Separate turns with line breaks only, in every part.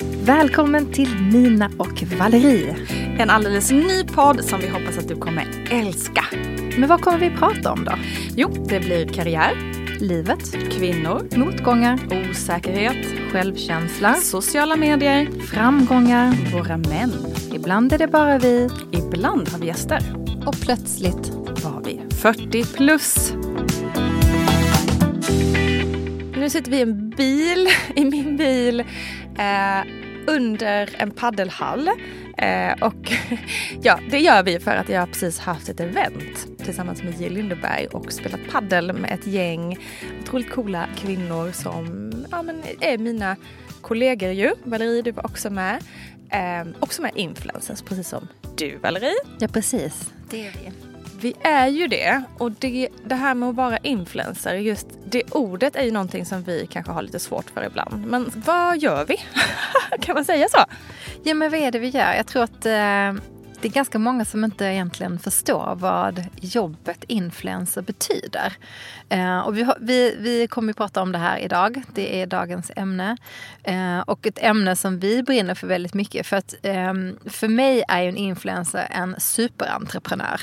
Välkommen till Nina och Valerie.
En alldeles ny podd som vi hoppas att du kommer älska.
Men vad kommer vi prata om då?
Jo, det blir karriär,
Livet,
kvinnor,
motgångar,
osäkerhet,
självkänsla,
sociala medier,
framgångar.
våra män.
Ibland är det bara vi
Ibland har vi gäster.
och plötsligt
Var vi 40 plus. Nu sitter vi i en bil, i min bil, eh, under en paddelhall. Eh, och ja, det gör vi för att jag precis haft ett event tillsammans med Jill Lindeberg och spelat paddel med ett gäng otroligt coola kvinnor som ja, men är mina kollegor ju. Valerie, du var också med. Eh, också med influencers, precis som du Valerie.
Ja, precis. Det är vi.
Vi är ju det och det, det här med att vara influencer, just det ordet är ju någonting som vi kanske har lite svårt för ibland. Men vad gör vi? kan man säga så?
Ja, men vad är det vi gör? Jag tror att eh, det är ganska många som inte egentligen förstår vad jobbet influencer betyder. Eh, och vi, har, vi, vi kommer att prata om det här idag. Det är dagens ämne. Eh, och ett ämne som vi brinner för väldigt mycket. För att eh, för mig är ju en influencer en superentreprenör.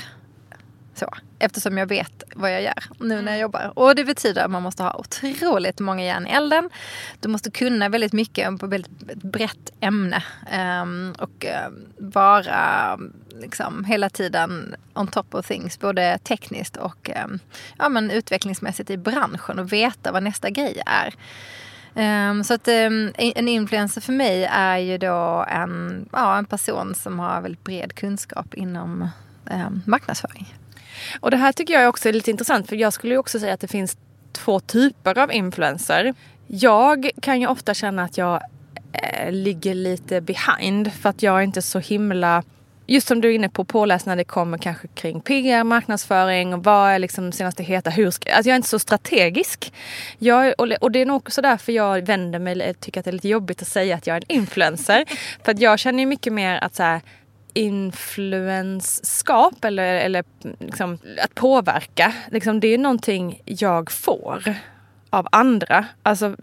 Så, eftersom jag vet vad jag gör nu när jag jobbar. Och det betyder att man måste ha otroligt många järn i elden. Du måste kunna väldigt mycket på ett väldigt brett ämne. ehm, och ehm, vara liksom hela tiden on top of things. Både tekniskt och ehm, ja, men utvecklingsmässigt i branschen. Och veta vad nästa grej är. Ehm, så att ehm, en influencer för mig är ju då en, ja, en person som har väldigt bred kunskap inom um, marknadsföring.
Och det här tycker jag också är lite intressant för jag skulle ju också säga att det finns två typer av influencer. Jag kan ju ofta känna att jag eh, ligger lite behind för att jag är inte så himla Just som du är inne på, påläst när det kommer kanske kring PR, marknadsföring och vad är liksom senaste heta, hur ska, alltså jag är inte så strategisk. Jag, och, och det är nog också därför jag vänder mig, tycker att det är lite jobbigt att säga att jag är en influencer. för att jag känner ju mycket mer att så här, influensskap eller, eller liksom, att påverka, liksom, det är någonting jag får av andra. Alltså,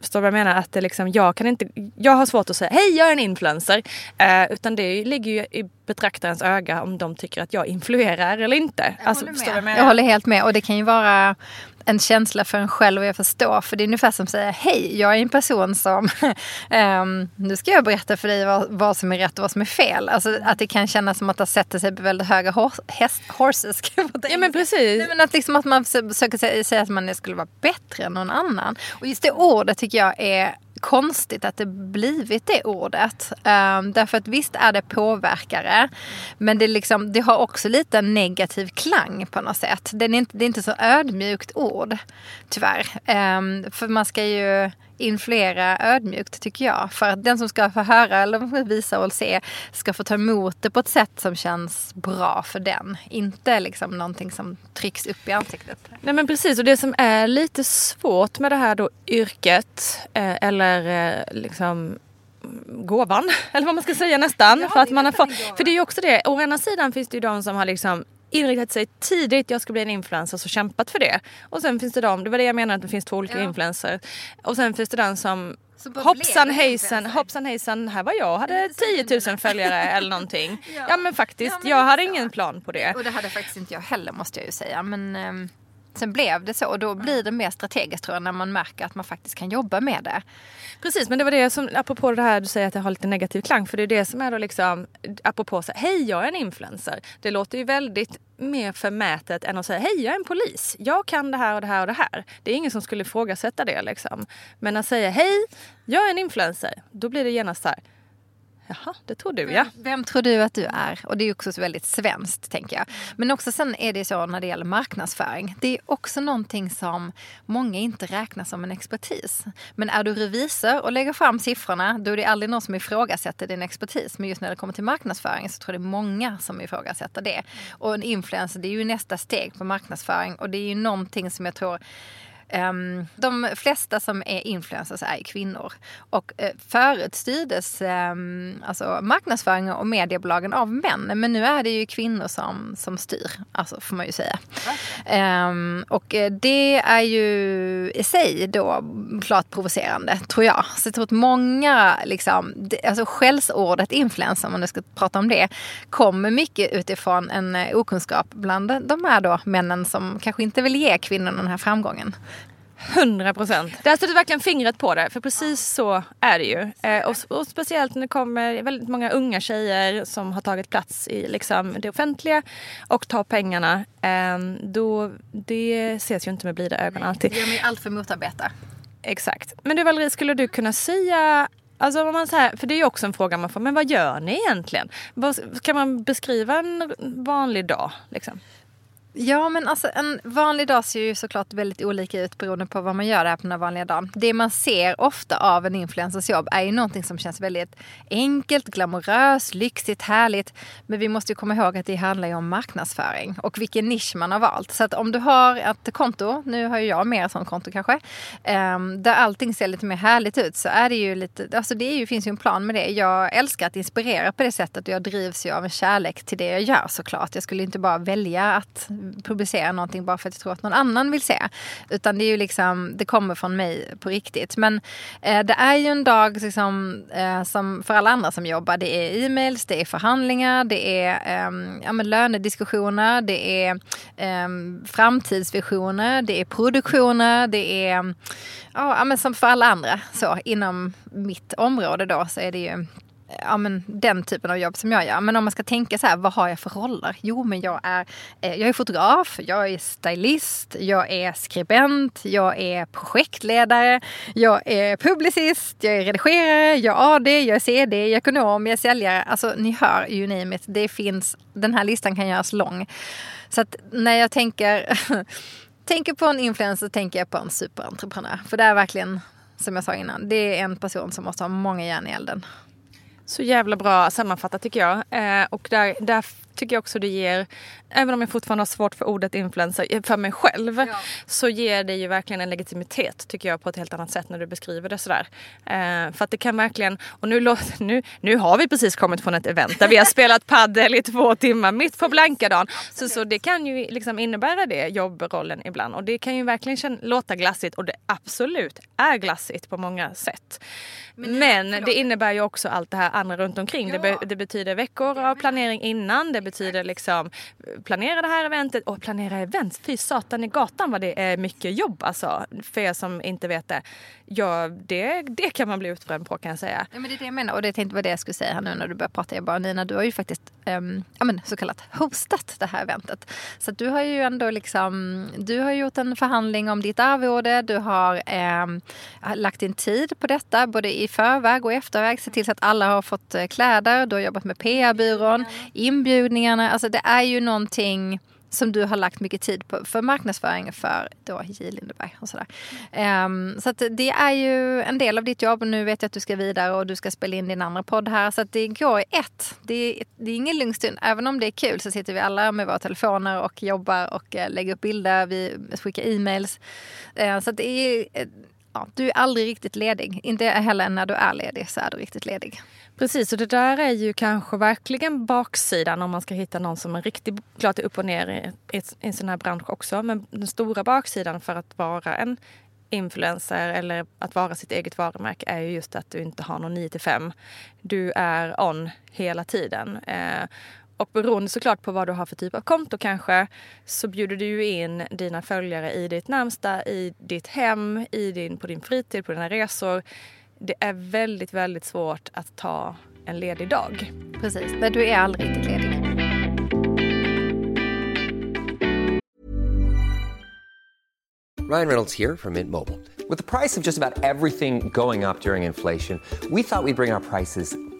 förstår du vad jag menar? Att det liksom, jag, kan inte, jag har svårt att säga hej jag är en influencer. Eh, utan det ligger ju i betraktarens öga om de tycker att jag influerar eller inte.
Jag,
alltså,
håller
jag
jag håller helt med. Och det kan ju vara en känsla för en själv och jag förstår. För det är ungefär som att säga hej, jag är en person som ehm, nu ska jag berätta för dig vad, vad som är rätt och vad som är fel. Alltså att det kan kännas som att det sätter sig på väldigt höga hor- häst, horses.
Ja men precis.
Nej, men att, liksom att man försöker säga att man skulle vara bättre än någon annan. Och just det ordet tycker jag är konstigt att det blivit det ordet. Um, därför att visst är det påverkare. Men det, liksom, det har också lite en negativ klang på något sätt. Det är inte, det är inte så ödmjukt ord. Tyvärr. Um, för man ska ju influera ödmjukt tycker jag. För att den som ska få höra eller visa och se ska få ta emot det på ett sätt som känns bra för den. Inte liksom någonting som trycks upp i ansiktet.
Nej men precis och det som är lite svårt med det här då yrket eh, eller eh, liksom gåvan eller vad man ska säga nästan.
Ja,
för, att man har fått, för det är ju också det, å ena sidan finns det ju de som har liksom inriktat sig tidigt, jag ska bli en influencer och kämpat för det. Och sen finns det de, det var det jag menade att det finns två olika
Ja.
influencers. Och sen finns det den som
Så
hoppsan hejsan, hoppsan hejsan, här var jag, hade 10 000 följare eller någonting.
Ja.
Ja, men faktiskt,
Ja, men
jag hade
så.
ingen plan på det.
Och det hade faktiskt inte jag heller måste jag ju säga. Men ehm, sen blev det så och då blir det mer strategiskt tror jag när man märker att man faktiskt kan jobba med det.
Precis, men det var det som, apropå det här du säger att det har lite negativ klang, för det är det som är då liksom, apropå så här, hej jag är en influencer. Det låter ju väldigt mer förmätet än att säga, hej jag är en polis. Jag kan det här och det här och det här. Det är ingen som skulle ifrågasätta det liksom. Men att säga, hej jag är en influencer, då blir det genast så här, jaha det tror du ja.
Vem tror du att du är? Och det är också så väldigt svenskt tänker jag. Men också sen är det så när det gäller marknadsföring. Det är också någonting som många inte räknar som en expertis. Men är du revisor och lägger fram siffrorna då är det aldrig någon som ifrågasätter din expertis. Men just när det kommer till marknadsföring så tror jag det är många som ifrågasätter det. Och en influencer det är ju nästa steg på marknadsföring och det är ju någonting som jag tror Um, de flesta som är influencers är kvinnor. Och uh, förut styrdes um, alltså marknadsföring och mediebolagen av män. Men nu är det ju kvinnor som, som styr, alltså får man ju säga. Um, och uh, det är ju i sig då klart provocerande, tror jag. Så jag tror att många, liksom, det, alltså skällsordet influencer, om man nu ska prata om det, kommer mycket utifrån en uh, okunskap bland de här då männen som kanske inte vill ge kvinnorna den här framgången.
100 procent. Där sätter verkligen fingret på det. För precis så är det ju. Eh, och, och, speciellt när det kommer väldigt många unga tjejer som har tagit plats i liksom, det offentliga och tar pengarna. Eh, då, det ses ju inte med blida ögon alltid.
Det gör mig allt för motarbeta.
Exakt. Men du Valerie, skulle du kunna säga Alltså man så här, för det är ju också en fråga man får, men vad gör ni egentligen? Kan man beskriva en vanlig dag? Liksom?
Ja, men alltså en vanlig dag ser ju såklart väldigt olika ut beroende på vad man gör här på den vanliga dagen. Det man ser ofta av en influencers jobb är ju någonting som känns väldigt enkelt, glamoröst, lyxigt, härligt. Men vi måste ju komma ihåg att det handlar ju om marknadsföring och vilken nisch man har valt. Så att om du har ett konto, nu har ju jag mer sånt konto kanske, ehm, där allting ser lite mer härligt ut så är det ju lite, alltså det ju, finns ju en plan med det. Jag älskar att inspirera på det sättet och jag drivs ju av en kärlek till det jag gör såklart. Jag skulle inte bara välja att publicera någonting bara för att jag tror att någon annan vill se. Utan det är ju liksom, det kommer från mig på riktigt. Men eh, det är ju en dag liksom, eh, som för alla andra som jobbar. Det är e-mails, det är förhandlingar, det är eh, ja, men lönediskussioner, det är eh, framtidsvisioner, det är produktioner, det är ja, men som för alla andra så inom mitt område då så är det ju ja, men den typen av jobb som jag gör. Men om man ska tänka så här, vad har jag för roller? Jo, men jag är, eh, jag är fotograf, jag är stylist, jag är skribent, jag är projektledare, jag är publicist, jag är redigerare, jag är AD, jag är CD, jag är ekonom, jag är säljare. Alltså ni hör, you name it. Det finns, den här listan kan göras lång. Så att när jag tänker, tänker på en influencer tänker jag på en superentreprenör. För det är verkligen, som jag sa innan, det är en person som måste ha många järn i elden.
Så jävla bra sammanfattat tycker jag. Eh, och där, där tycker jag också det ger, även om jag fortfarande har svårt för ordet influencer eh, för mig själv, ja. så ger det ju verkligen en legitimitet tycker jag på ett helt annat sätt när du beskriver det sådär. Eh, för att det kan verkligen, och nu, nu, nu har vi precis kommit från ett event där vi har spelat paddel i två timmar mitt på blanka dagen. Så, så det kan ju liksom innebära det, jobbrollen ibland. Och det kan ju verkligen känna, låta glassigt och det absolut är glassigt på många sätt. Men, Men det innebär ju också allt det här andra runt omkring. Ja. Det, be, det betyder veckor av planering innan. Det betyder liksom planera det här eventet och planera event. Fy satan i gatan vad det är mycket jobb alltså. För er som inte vet det. Ja, det, det kan man bli utbränd på kan jag säga.
Ja, men det är det jag menar och det tänkte var det jag skulle säga här nu när du börjar prata. Jag bara Nina, du har ju faktiskt um, ja, men, så kallat hostat det här eventet. Så du har ju ändå liksom, du har gjort en förhandling om ditt arvode. Du har um, lagt in tid på detta både i förväg och efterväg. Se till så att alla har fått eh, kläder. Du har jobbat med PR-byrån, inbjudningarna. Alltså det är ju någonting som du har lagt mycket tid på för marknadsföring för då J Lindeberg och sådär. Um, så att det är ju en del av ditt jobb och nu vet jag att du ska vidare och du ska spela in din andra podd här. Så att det går i ett. Det är, det är ingen lugn stund. Även om det är kul så sitter vi alla med våra telefoner och jobbar och eh, lägger upp bilder. Vi skickar e-mails. Uh, så att det är eh, ja, du är aldrig riktigt ledig. Inte heller när du är ledig så är du riktigt ledig.
Precis, och det där är ju kanske verkligen baksidan om man ska hitta någon som är riktigt klart upp och ner i, i, i en sån här bransch också. Men den stora baksidan för att vara en influencer eller att vara sitt eget varumärke är ju just att du inte har någon 9 till 5. Du är on hela tiden. Eh, och beroende såklart på vad du har för typ av konto kanske så bjuder du ju in dina följare i ditt närmsta, i ditt hem, i din, på din fritid, på dina resor. Det är väldigt, väldigt svårt att ta en ledig dag.
Precis, men du är aldrig riktigt ledig.
Ryan Reynolds här från Mint Mobile. Med priset på nästan allt som går upp under inflationen, trodde vi att vi skulle bring våra priser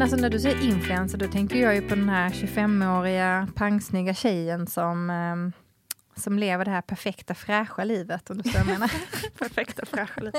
Men alltså när du säger influencer då tänker jag ju på den här 25-åriga pangsnygga tjejen som, ehm, som lever det här perfekta fräscha livet. Om du förstår vad jag menar.
Perfekta fräscha liv.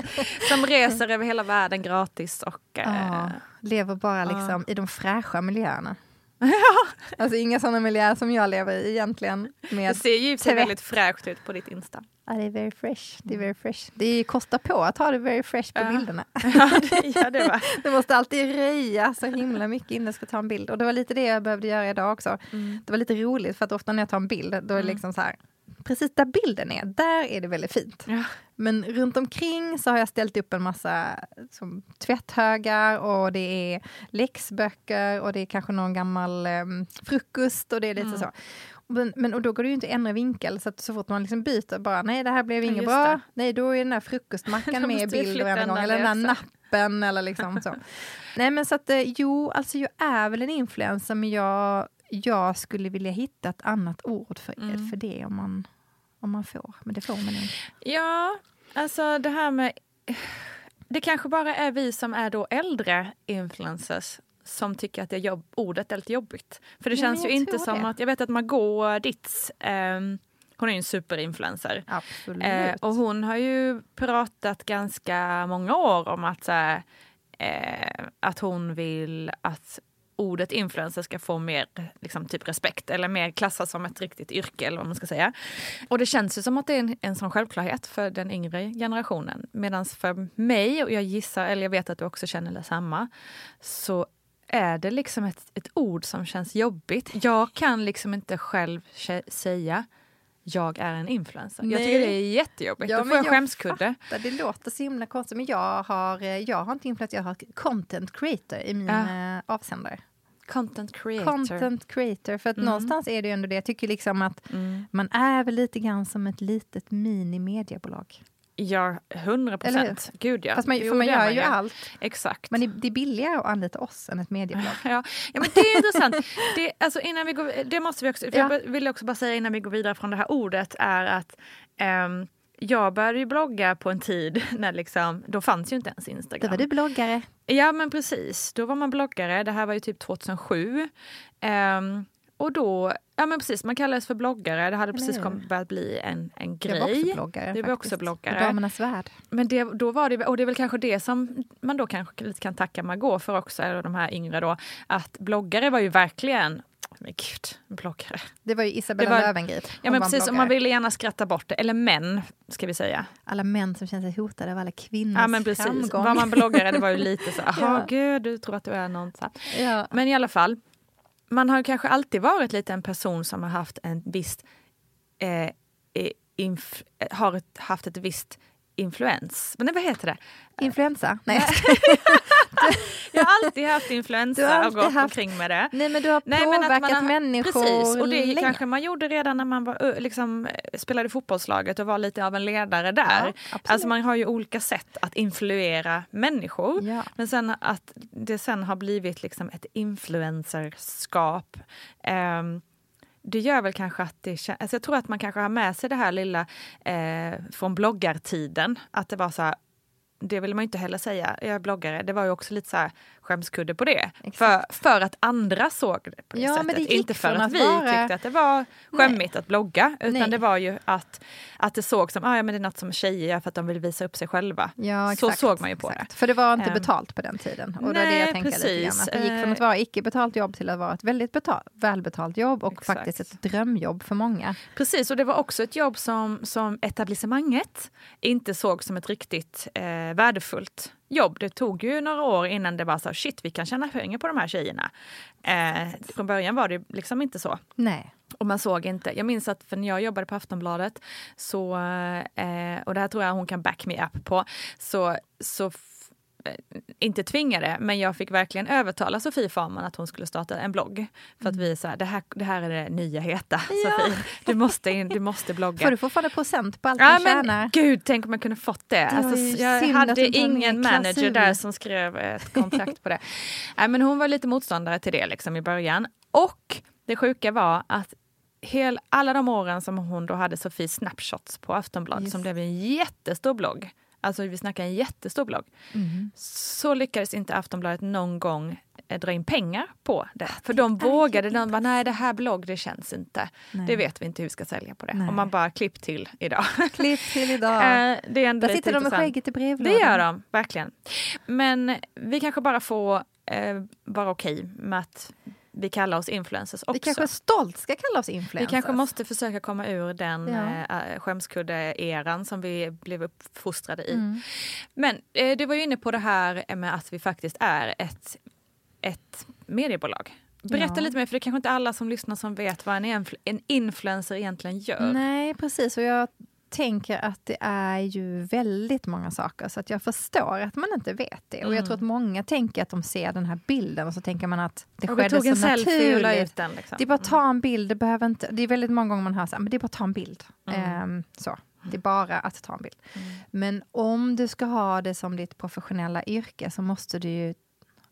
Som reser över hela världen gratis och... Eh,
lever bara liksom i de fräscha miljöerna. Alltså inga sådana miljöer som jag lever i egentligen.
det
Med,
ser ju
tvätt.
väldigt fräscht ut på ditt Insta.
ja, det är very fresh. Det är very fresh. Det kostar på att ha det very fresh på
Ja.
bilderna.
Ja, det, ja, det var.
Du måste alltid röja så himla mycket innan du ska ta en bild. Och det var lite det jag behövde göra idag också. Det var lite roligt för att ofta när jag tar en bild, då är det liksom så här, precis där bilden är, där är det väldigt fint.
Ja.
Men runt omkring så har jag ställt upp en massa som tvätthögar och det är läxböcker och det är kanske någon gammal em, frukost och det är
Mm.
lite så. Men, men och då går det ju inte att ändra vinkel så att så fort man liksom byter bara nej det här blev inget bra,
det.
nej då är den där frukostmackan med i bild varenda gång eller den där nappen eller liksom så. Nej men så att eh, jo, alltså jag är väl en influencer men jag, jag skulle vilja hitta ett annat ord för,
Mm.
för det om man, om man får, men det får man inte.
Ja, alltså det här med... Det kanske bara är vi som är då äldre influencers som tycker att det jobb, ordet är lite jobbigt. För det
Ja,
känns ju inte som
det.
att... Jag vet att Margot Ditz, ehm, hon är ju en superinfluencer.
Absolut.
Eh, och hon har ju pratat ganska många år om att, så här, eh, att hon vill att ordet influencer ska få mer liksom, typ respekt eller mer klassas som ett riktigt yrke eller vad man ska säga. Och det känns ju som att det är en, en sån självklarhet för den yngre generationen. Medan för mig, och jag gissar, eller jag vet att du också känner detsamma, så är det liksom ett, ett ord som känns jobbigt. Jag kan liksom inte själv säga jag är en influencer. Jag
Nej.
tycker det är jättejobbigt.
Ja,
Då får jag
jag
skämskudde.
fattar, Det låter så himla konstigt, men jag har, eh, jag har inte influencer, jag har content creator i min
Ja.
eh, avsändare.
Content creator.
Content creator, för att
Mm.
någonstans är det ju ändå det. Jag tycker liksom att man är väl lite grann som ett litet mini-mediebolag.
Ja, 100
Eller hur?
procent. Gud ja.
Fast man,
Jo,
för man gör ju allt.
Exakt.
Men det, är billigare att anlita oss än ett mediebolag.
Ja, ja men det är intressant. Det, alltså innan vi går, det måste vi också,
Ja.
jag vill också bara säga innan vi går vidare från det här ordet är att ehm, jag började ju blogga på en tid när liksom, då fanns ju inte ens Instagram.
Då var du bloggare.
Ja men precis, då var man bloggare. Det här var ju typ 2007. Ehm, och då, ja men precis, man kallades för bloggare. Det hade precis kom, börjat bli en, en
Jag var också
grej.
bloggare.
Du var också bloggare.
Damernas värld.
Men det, då var det, och det är väl kanske det som man då kanske lite kan tacka Margot för också, eller de här yngre då, att bloggare var ju verkligen men gud, bloggare.
Det var ju Isabella
Det var-
Löwengrip.
Ja men
en
precis, och man ville gärna skratta bort det. Eller män, ska vi säga.
Alla män som känner sig hotade av alla kvinnors
Ja men precis.
framgång.
Var man bloggare det var ju lite så, jaha
Ja.
gud, du tror att du är någon
ja.
Men i alla fall, man har kanske alltid varit lite en person som har haft en visst eh, inf- har ett, haft ett visst influens. Men nej, vad heter det?
Influensa? Nej.
Jag har alltid haft
Du har
influensa och
alltid
gått
haft-
omkring med det.
Nej men du har
Nej, men
påverkat
man har-
människor
Precis, och det
länge.
kanske man gjorde redan när man var, liksom, eh, spelade fotbollslaget och var lite av en ledare där.
Ja,
alltså man har ju olika sätt att influera människor.
Ja.
Men sen att det sen har blivit liksom ett influencerskap. ehm, det gör väl kanske att det kän- alltså Jag tror att man kanske har med sig det här lilla eh, från bloggartiden. Att det var så här, det vill man ju inte heller säga, jag är bloggare. Det var ju också lite så här skämskudde på det. För,
Exakt.
för att andra såg det på det
Ja, men
sättet.
det
inte för att,
att
vi
vara-
tyckte att det var skämmigt att blogga. Utan
Nej.
det var ju att, att det såg som, ah, ja men det är något som tjejer gör för att de vill visa upp sig själva.
Ja,
Så såg man ju på
exakt. För det var inte
Ehm.
betalt på den tiden. Och det är det
Nej,
jag tänker lite grann.
precis.
Att det gick från att vara icke-betalt jobb till att vara ett väldigt betal- välbetalt jobb och faktiskt ett drömjobb för många.
Precis, och det var också ett jobb som, som etablissemanget inte såg som ett riktigt eh, värdefullt jobb. Det tog ju några år innan det var så shit, vi kan tjäna pengar på de här tjejerna. Eh, från början var det liksom inte så.
Nej.
Och man såg inte. Jag minns att för när jag jobbade på Aftonbladet, så, eh, och det här tror jag hon kan back me up på, så, så eh, inte tvingade, men jag fick verkligen övertala Sofie Farman att hon skulle starta en blogg. För att vi är så här, det här, det här är det nya heta, Sofie. Du måste, in, du måste blogga.
Får du fortfarande procent på allt
Ja
man
men
tjänar?
gud, tänk om jag kunde fått det.
var
Alltså, jag hade
du
ingen manager där som skrev ett kontrakt på det. Nej, men hon var lite motståndare till det liksom i början. Och det sjuka var att hel, alla de åren som hon då hade Sofie Snapshots på Aftonbladet
Just.
som blev en jättestor blogg. Alltså vi snackar en jättestor blogg.
Mm.
Så lyckades inte Aftonbladet någon gång eh, dra in pengar på det. För de vågade, de bara nej det här blogg det känns inte.
Nej.
Det vet vi inte hur vi ska sälja på det.
Nej.
Om man bara klipp till idag.
Klipp till idag.
Eh, det är ändå
Där sitter de med skägget i brevlådan.
Det gör de, verkligen. Men vi kanske bara får eh, vara okej med att vi kallar oss influencers också.
Vi kanske stolt ska kalla oss influencers.
Vi kanske måste försöka komma ur den
Ja.
ja. skämskudde-eran som vi blev uppfostrade i.
Mm.
Men eh, du var ju inne på det här med att vi faktiskt är ett, ett mediebolag. Berätta
Ja.
lite mer, för det är kanske inte alla som lyssnar som vet vad en, influ- en influencer egentligen gör.
Nej, precis. Och jag tänker att det är ju väldigt många saker så att jag förstår att man inte vet det. Och jag tror att många tänker att de ser den här bilden och så tänker man att det
Och
skedde
tog en
så naturligt.
ut den. Liksom.
Det är bara att ta en bild, det behöver inte... Det är väldigt många gånger man hör så här, men det är bara att ta en bild. Ehm, så. Det är bara att ta en bild. Men om du ska ha det som ditt professionella yrke så måste du ju...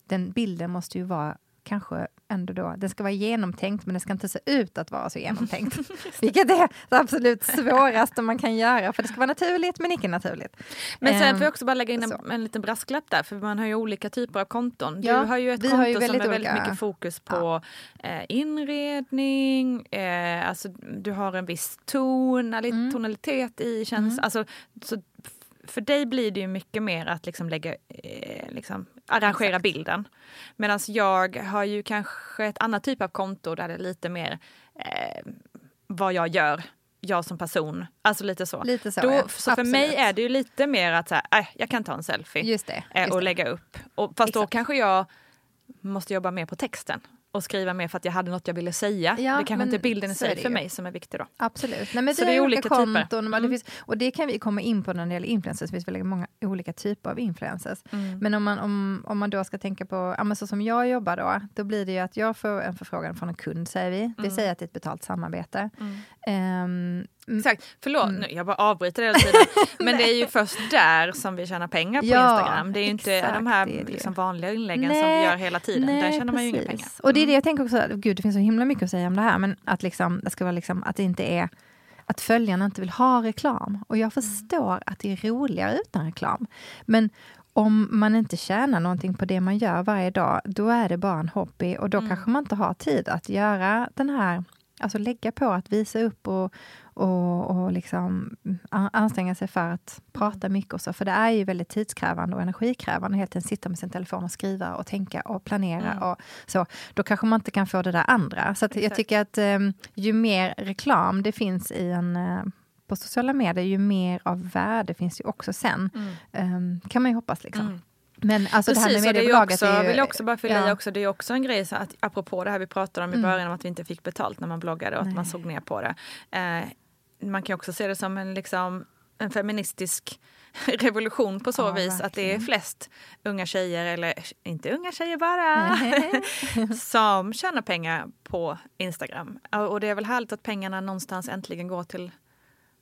Den bilden måste ju vara kanske ändå då, den ska vara genomtänkt men det ska inte se ut att vara så genomtänkt. Vilket är det absolut svåraste man kan göra för det ska vara naturligt men icke naturligt.
Men sen
Ehm,
får jag också bara lägga in en, en liten brasklapp där, för man har ju olika typer av konton.
Ja,
du har ju ett konto
har ju
som
väldigt
är väldigt
olika-
mycket fokus på eh, inredning, eh, alltså du har en viss tonali-
Mm.
tonalitet i känslan. Alltså, så för dig blir det ju mycket mer att liksom lägga, eh, liksom arrangera
Exakt.
bilden. Medan jag har ju kanske ett annat typ av konto där det är lite mer eh, vad jag gör, jag som person. Alltså lite så.
Lite så,
Då,
ja.
så för mig är det ju lite mer att så här, äh, jag kan ta en selfie
Just det.
eh,
Just
och lägga upp. Och, fast då
Exakt.
kanske jag måste jobba mer på texten och skriva mer för att jag hade något jag ville säga.
Ja,
det kanske inte är bilden i sig för mig som är viktig då.
Absolut. Nej, men
Så
det,
det är olika
olika
typer.
konton.
Mm.
Och det kan vi komma in på när det gäller influencers. Det finns väldigt många olika typer av influencers.
Mm.
Men om man, om, om man då ska tänka på, ja, men så som jag jobbar då, då blir det ju att jag får en förfrågan från en kund, säger vi.
Mm.
Det säger att det är ett betalt samarbete. Mm,
Exakt, förlåt nu, jag bara avbryter hela tiden. Men det är ju först där som vi tjänar pengar på
Ja,
Instagram. Det är ju inte
exakt,
de här
det det
liksom vanliga inläggen som
Nej,
vi gör hela tiden. där
nej,
tjänar man ju inga pengar.
Och det är det jag tänker också, gud det finns så himla mycket att säga om det här, men att, liksom, det ska vara liksom, att det inte är att följarna inte vill ha reklam. Och jag förstår att det är roligare utan reklam. Men om man inte tjänar någonting på det man gör varje dag, då är det bara en hobby och då
Mm.
kanske man inte har tid att göra den här, alltså lägga på att visa upp och, och, och liksom anstränga sig för att prata mycket och så. För det är ju väldigt tidskrävande och energikrävande att helt enkelt sitta med sin telefon och skriva och tänka och planera och så. Då kanske man inte kan få det där andra. Så jag tycker att eh, ju mer reklam det finns i en eh, på sociala medier, ju mer av värde finns ju också sen. Eh, kan man ju hoppas. Liksom.
Mm.
Men alltså det här med
Precis, det är ju
mediebolaget
också,
är ju...
vill jag också bara fylla i
ja.
också, det är också en grej, så att, apropå det här vi pratade om i
Mm.
början om att vi inte fick betalt när man bloggade och att man
Nej.
såg ner på det. Eh, man kan också se det som en, liksom, en feministisk revolution på så
Ja,
vis att det är
verkligen.
flest unga tjejer, eller inte unga tjejer bara, som tjänar pengar på Instagram. Och det är väl härligt att pengarna någonstans äntligen går till,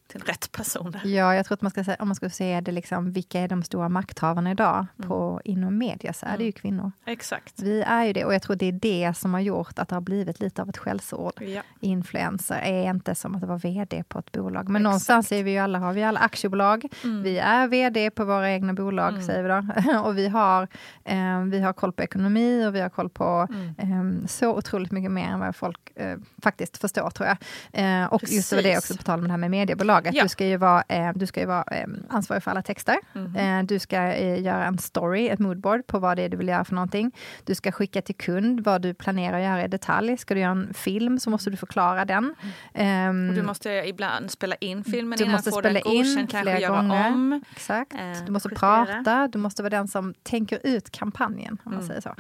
till rätt personer.
Ja, jag tror att man ska säga, om man ska säga det liksom, vilka är de stora makthavarna idag
Mm.
på, inom media, så är det ju kvinnor.
Exakt.
Vi är ju det, och jag tror det är det som har gjort att det har blivit lite av ett skällsord.
Ja.
Influencer är inte som att vara vd på ett bolag. Men
Exakt.
någonstans är vi ju alla, har vi alla aktiebolag.
Mm.
Vi är vd på våra egna bolag, säger vi då. och vi har, eh, vi har koll på ekonomi och vi har koll på
Mm.
eh, så otroligt mycket mer än vad folk eh, faktiskt förstår, tror jag. Eh, och just det var det
Precis.
också, på tal om det här med mediebolaget.
Ja.
Du ska ju vara, eh, du ska ju vara eh, ansvarig för alla texter.
Mhm.
Eh, du ska eh, göra en story, ett moodboard på vad det är du vill göra för någonting. Du ska skicka till kund vad du planerar att göra i detalj. Ska du göra en film så måste du förklara den. Ehm,
Och du måste ibland spela in filmen
du
innan
måste
få den
spela in
godkänd, kanske göra
gånger.
om.
Exakt.
Eh,
Du måste
justera.
prata, du måste vara den som tänker ut kampanjen. Om man
Mm.
säger så.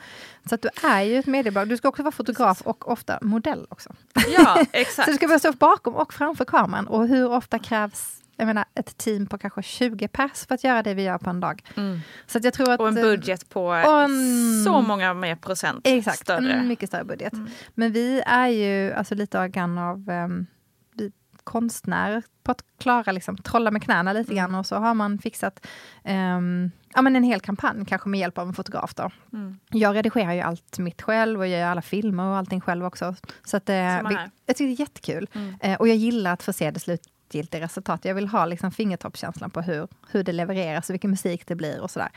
så att du är ju ett mediebolag. Du ska också vara fotograf och ofta modell också.
Ja,
Så
exakt.
du ska både stå bakom och framför kameran. Och hur ofta krävs jag menar, ett team på kanske 20 pers för att göra det vi gör på en dag.
Mm.
Så jag tror att,
Och en
eh,
budget på
en-
så många mer procent
Exakt,
större.
en mycket större budget.
Mm.
Men vi är ju alltså lite av grann av um, vi konstnärer på att klara, liksom, trolla med knäna lite
Mm.
grann och så har man fixat ehm, ja, men en hel kampanj, kanske med hjälp av en fotograf. Då.
Mm.
Jag redigerar ju allt mitt själv och jag gör alla filmer och allting själv också. Så att, eh, vi, jag tycker det är jättekul.
Mm.
Eh, och jag gillar att få se det slut, slutgiltiga resultat. Jag vill ha liksom fingertoppskänslan på hur, hur det levereras och vilken musik det blir och sådär.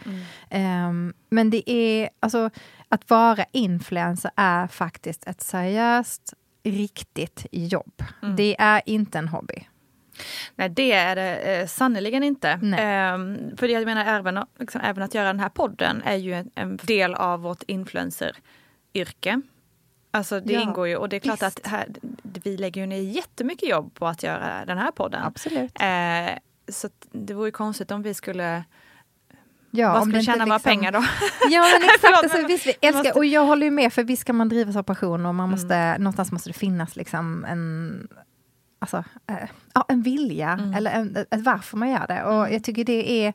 Um, men det är, alltså att vara influencer är faktiskt ett seriöst, riktigt jobb. Det är inte en hobby.
Nej, det är det eh, sannerligen inte. Ehm, för jag menar, även, liksom, även att göra den här podden är ju en, en del av vårt influencer-yrke. Alltså det
Ja,
ingår ju och det är klart
visst.
att här, vi lägger ju ner jättemycket jobb på att göra den här podden.
Absolut.
Eh, så det vore ju konstigt om vi skulle,
Ja,
vad
det inte
tjäna våra
liksom-
pengar då?
Ja men exakt,
Förlåt,
alltså, visst, vi älskar,
måste-
och jag håller ju med för visst ska man drivas av passion och man
Mm.
måste, någonstans måste det finnas liksom en, alltså, eh, ja, en vilja
Mm.
eller en, ett varför man gör det. Och jag tycker det är,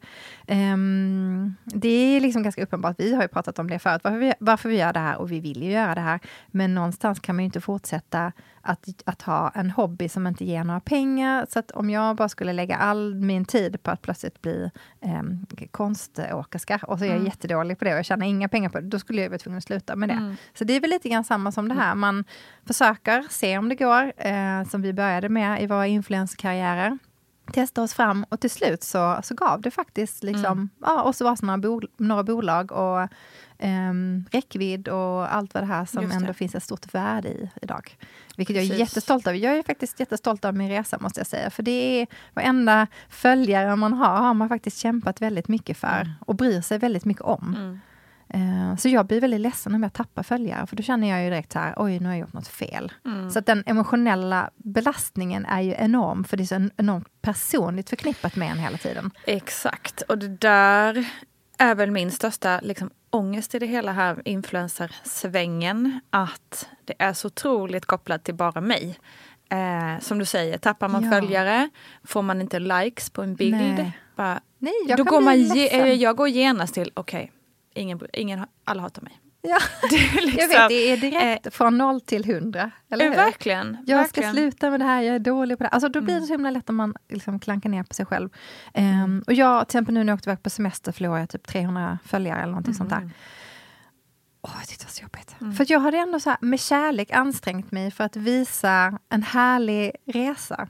ehm, det är liksom ganska uppenbart, vi har ju pratat om det förut, varför vi, varför vi gör det här och vi vill ju göra det här. Men någonstans kan man ju inte fortsätta att, att ha en hobby som inte ger några pengar. Så att om jag bara skulle lägga all min tid på att plötsligt bli um, konståkerska och så är jag
Mm.
jättedålig på det och jag tjänar inga pengar på det, då skulle jag vara tvungen att sluta med det.
Mm.
Så det är väl lite grann samma som det här, man försöker se om det går, eh, som vi började med i våra influencerkarriärer. Testa oss fram och till slut så, så gav det faktiskt liksom,
Mm.
ja, och så var det några, bol några bolag och um, räckvidd och allt vad det här som
det.
ändå finns ett stort värde i idag. Vilket jag är
Precis.
jättestolt över. Jag är faktiskt jättestolt över min resa måste jag säga. För det är varenda följare man har, har man faktiskt kämpat väldigt mycket för och bryr sig väldigt mycket om.
Mm.
Eh, Så jag blir väldigt ledsen om jag tappar följare, för då känner jag ju direkt här, oj, nu har jag gjort något fel.
Mm.
Så att den emotionella belastningen är ju enorm, för det är så en- enormt personligt förknippat med en hela tiden.
Exakt, och det där är väl min största liksom, ångest i det hela här influencersvängen. Att det är så otroligt kopplat till bara mig. Eh, som du säger, tappar man
Ja.
följare, får man inte likes på en bild.
Nej.
Bara,
Nej, jag
då går man ge, eh, jag går genast till, okej, ingen, ingen, alla hatar mig.
Ja,
Det är liksom,
jag vet, det är direkt från noll till hundra. Eller
eh,
hur?
verkligen.
Jag
verkligen.
ska sluta med det här, jag är dålig på det här. Alltså, då blir det så himla lätt om man liksom klankar ner på sig själv. Ehm, och jag, till exempel nu när jag åkte iväg på semester förlorade jag typ 300 följare eller någonting sånt där. Åh, jag tyckte det var så jobbigt. För att jag hade ändå så här, med kärlek ansträngt mig för att visa en härlig resa.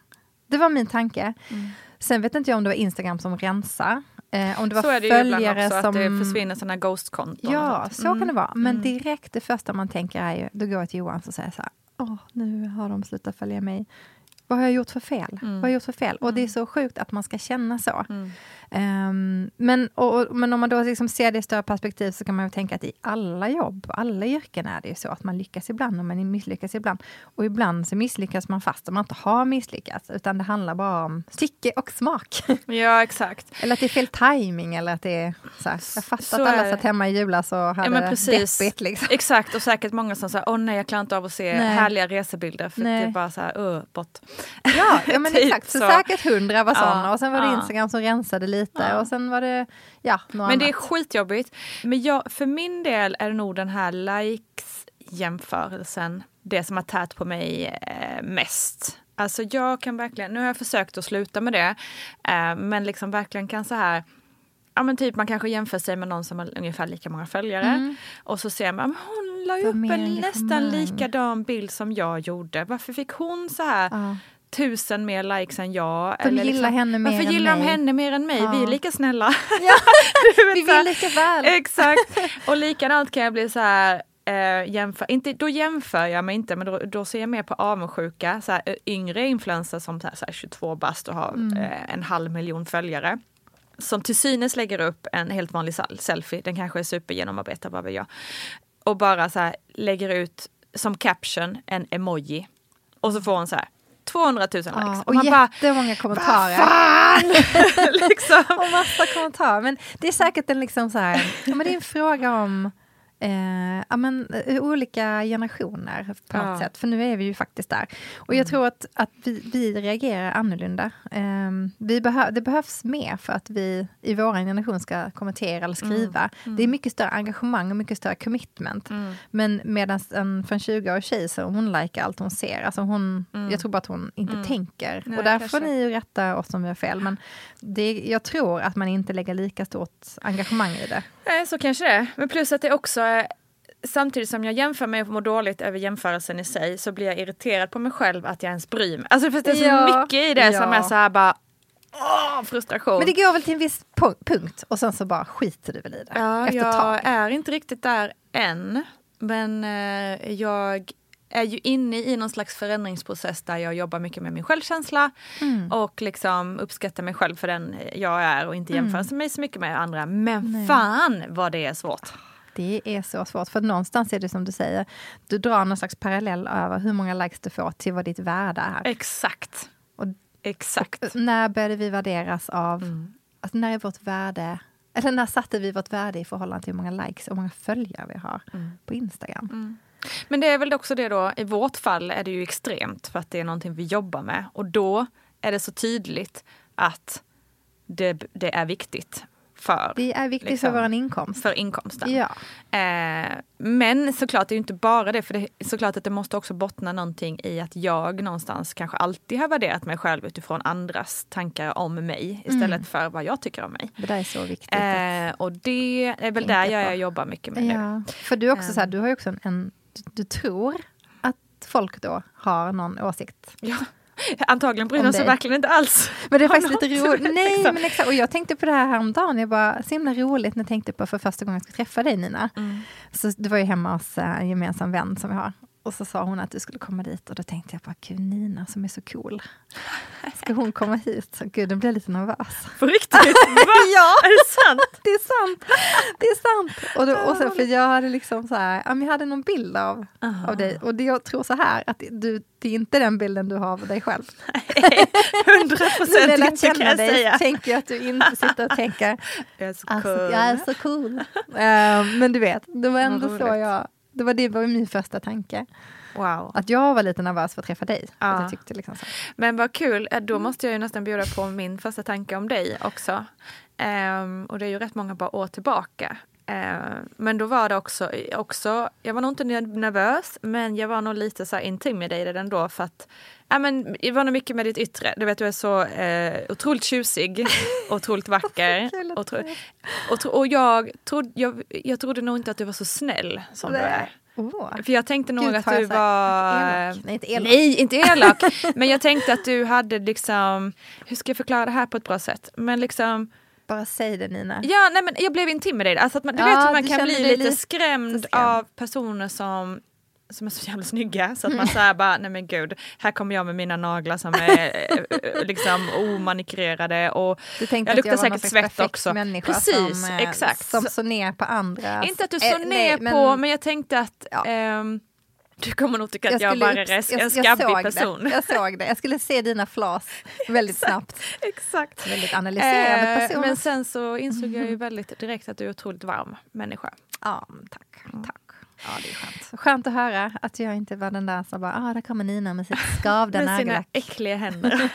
Det var min tanke. Sen vet inte jag om det var Instagram som rensar. Eh, om det var
Så är det ju ibland också,
som...
att det försvinner sådana ghost-konton.
Ja, så kan
Mm.
det vara. Men direkt det första man tänker är ju, då går jag till Johan och säger så här, åh, nu har de slutat följa mig. Vad har jag gjort för fel? Vad har jag gjort för fel? Och det är så sjukt att man ska känna så. Ehm, men, och, och- men om man då liksom ser det i större perspektiv så kan man ju tänka att i alla jobb, alla yrken är det ju så att man lyckas ibland och man misslyckas ibland. Och ibland så misslyckas man fast om man inte har misslyckats, utan det handlar bara om tycke och smak.
Ja, exakt.
eller att det är fel timing eller att det är så här, jag fattar
Så
att alla satt hemma i julas och hade
Ja, men precis.
deppigt. Liksom.
Exakt, och säkert många som säger åh nej jag klarar inte av att se
Nej.
härliga resebilder för
Nej.
det är bara så här, uh, bort.
Ja, ja men
Typ
exakt. Så,
så.
säkert hundra var
Ja,
sådana och sen var det
ja.
Instagram som rensade lite
Ja.
och sen var det ja, något
Men det är
annat.
skitjobbigt. Men jag, för min del är det nog den här likes-jämförelsen det som har tärt på mig eh, mest. Alltså jag kan verkligen, nu har jag försökt att sluta med det, eh, men liksom verkligen kan så här Ja men typ man kanske jämför sig med någon som har ungefär lika många följare och så ser man, hon la ju upp en nästan likadan bild som jag gjorde. Varför fick hon så här
Ja.
tusen mer likes än jag?
De gillar henne mer
Varför
än
gillar de
mig?
henne mer än mig? Vi är
Ja.
lika snälla.
Ja, vi vill lika väl.
Exakt. Och likadant kan jag bli så här, eh, jämför, inte, då jämför jag mig inte, men då, då ser jag mer på avundsjuka. Så här, eh, yngre influencers som så här, så här 22 bast och har
Mm.
eh, en halv miljon följare. Som till synes lägger upp en helt vanlig selfie, den kanske är supergenomarbetad, vad vet jag. Och bara så här, lägger ut som caption en emoji. Och så får hon så här 200 000 likes.
Ja,
och
och
man bara,
jättemånga kommentarer.
fan! liksom.
och massa kommentarer. Men det är säkert en, liksom så här, ja, men det är en fråga om eh, ja, men, eh, olika generationer på något
Ja.
sätt. För nu är vi ju faktiskt där. Och jag tror att, att vi, vi reagerar annorlunda. Eh, vi behö, det behövs mer för att vi i vår generation ska kommentera eller skriva. Det är mycket större engagemang och mycket större commitment. Men medan en från 20 år tjej så hon likar allt hon ser. Alltså hon, Jag tror bara att hon inte tänker.
Nej,
och där
kanske.
får ni ju rätta oss om vi har fel. Men det, jag tror att man inte lägger lika stort engagemang i det.
Nej, så kanske det är. Men plus att det också är samtidigt som jag jämför mig och mår dåligt över jämförelsen i sig så blir jag irriterad på mig själv att jag ens bryr mig. Alltså för det är så
Ja,
mycket i det som
ja.
är så här bara åh, frustration.
Men det går väl till en viss pu- punkt och sen så bara skiter du väl i det
ja, jag
tag.
är inte riktigt där än. Men eh, jag är ju inne i någon slags förändringsprocess där jag jobbar mycket med min självkänsla
Mm.
och liksom uppskattar mig själv för den jag är och inte
Mm.
jämför mig så mycket med andra. Men fan vad det är svårt.
Det är så svårt, för någonstans är det som du säger, du drar någon slags parallell över hur många likes du får till vad ditt värde är.
Exakt.
Och-
Exakt.
När började vi värderas av,
Mm.
alltså när är vårt värde, eller när satte vi vårt värde i förhållande till hur många likes och hur många följare vi har
Mm.
på Instagram?
Men det är väl också det då, i vårt fall är det ju extremt för att det är någonting vi jobbar med och då är det så tydligt att det, det är viktigt för,
Det är viktigt
Liksom.
för vår inkomst.
för inkomsten.
Ja.
Eh, men såklart, det är ju inte bara det, för det är såklart att det måste också bottna någonting i att jag någonstans kanske alltid har värderat mig själv utifrån andras tankar om mig istället för vad jag tycker om mig.
Det där är så viktigt.
Eh, och det är väl där jag, jag jobbar mycket med nu.
ja. För du, också så här,
Ehm.
du har ju också en, en du, tror att folk då har någon åsikt.
Ja. Antagligen bryr de sig verkligen inte alls.
Men det är faktiskt lite roligt. Nej,
liksom.
men exakt. Och jag tänkte på det här häromdagen. Jag bara, så himla roligt när jag tänkte på för första gången jag skulle träffa dig Nina.
Mm.
Så det var ju hemma hos eh, en gemensam vän som vi har. Och så sa hon att du skulle komma dit och då tänkte jag bara, gud Nina som är så cool. Ska hon komma hit? Så, gud, då blev jag lite nervös.
På riktigt?
Ja.
Är det sant?
Det är sant! Det är sant! Och, då, och sen, för jag hade liksom så här, jag hade någon bild av, av dig och det, jag tror så här att du, det är inte den bilden du har av dig själv.
Hundra procent inte kan jag
dig
säga.
tänker jag att du inte sitter och tänker
Jag är så
Alltså,
cool.
jag är så cool. Eh, men du vet, det var ändå så jag... Det var, det var min första tanke.
Wow.
Att jag var lite nervös för att träffa dig.
Ja.
Att jag tyckte liksom så.
Men vad kul, Eh, då måste jag ju nästan bjuda på min första tanke om dig också. Ehm, och det är ju rätt många bara år tillbaka. Ehm, men då var det också, också, jag var nog inte nervös, men jag var nog lite så här intimidated ändå för att Ja, men det var nog mycket med ditt yttre. Du vet, du är så eh, otroligt tjusig, otroligt vacker. Otro, otro, och jag, trodde, jag, jag trodde nog inte att du var så snäll som du är.
Åh.
För jag tänkte nog
Gud,
att du var...
elak? Nej, inte elak.
Nej, inte elak. Men jag tänkte att du hade liksom... Hur ska jag förklara det här på ett bra sätt? Men liksom...
Bara säg det Nina.
Ja, nej, men jag blev intimidated. Alltså att man, du
Ja,
vet hur man kan bli lite
lite
skrämd, av personer som som är så jävla snygga så att man säger bara nej men gud här kommer jag med mina naglar som är eh, liksom omanikurerade och
Du tänkte
jag
att
luktar
jag var någon
säkert svett också. Precis,
som, eh,
exakt.
som
Så-
såg ner på andra.
inte att du
Eh,
såg
nej,
ner på men jag tänkte att
Ja.
ehm, du kommer nog tycka att jag,
skulle
bara är en
jag- jag
skabbig
såg
person.
Det. Jag såg det. Jag skulle se dina flas väldigt snabbt.
Exakt.
Väldigt analyserande
Eh,
person.
men sen så insåg jag ju väldigt direkt att du är otroligt varm människa.
Ja, tack. tack. Ja, det är skönt. Skönt att höra att jag inte var den där som bara, ah, där kommer Nina med sitt skavda
Med sina
nagellack.
äckliga händer.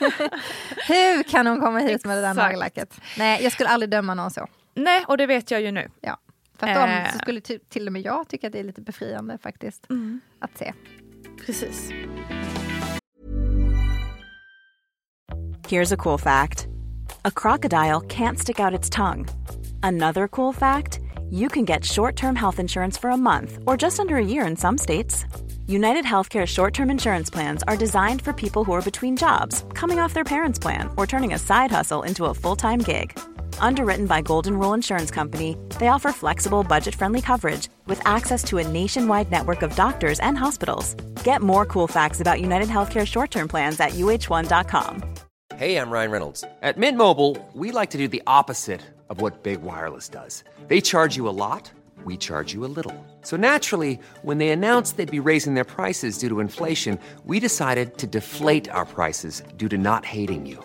Hur kan hon komma hit med det där
Exakt.
nagellacket? Nej, jag skulle aldrig döma någon så.
Nej, och det vet jag ju nu.
Ja. Tvärtom
Eh.
så skulle ty- till och med jag tycka att det är lite befriande faktiskt. Att se.
Precis.
Here's a cool fact a crocodile can't stick out its tongue. Another cool fact you can get short term health insurance for a month or just under a year in some states. United Healthcare short term insurance plans are designed for people who are between jobs, coming off their parents' plan, or turning a side hustle into a full time gig. Underwritten by Golden Rule Insurance Company, they offer flexible, budget friendly coverage with access to a nationwide network of doctors and hospitals. Get more cool facts about United Healthcare short term plans at uh1.com.
Hey, I'm Ryan Reynolds. At Mint Mobile, we like to do the opposite of what Big Wireless does. They charge you a lot, we charge you a little. So naturally, when they announced they'd be raising their prices due to inflation, we decided to deflate our prices due to not hating you.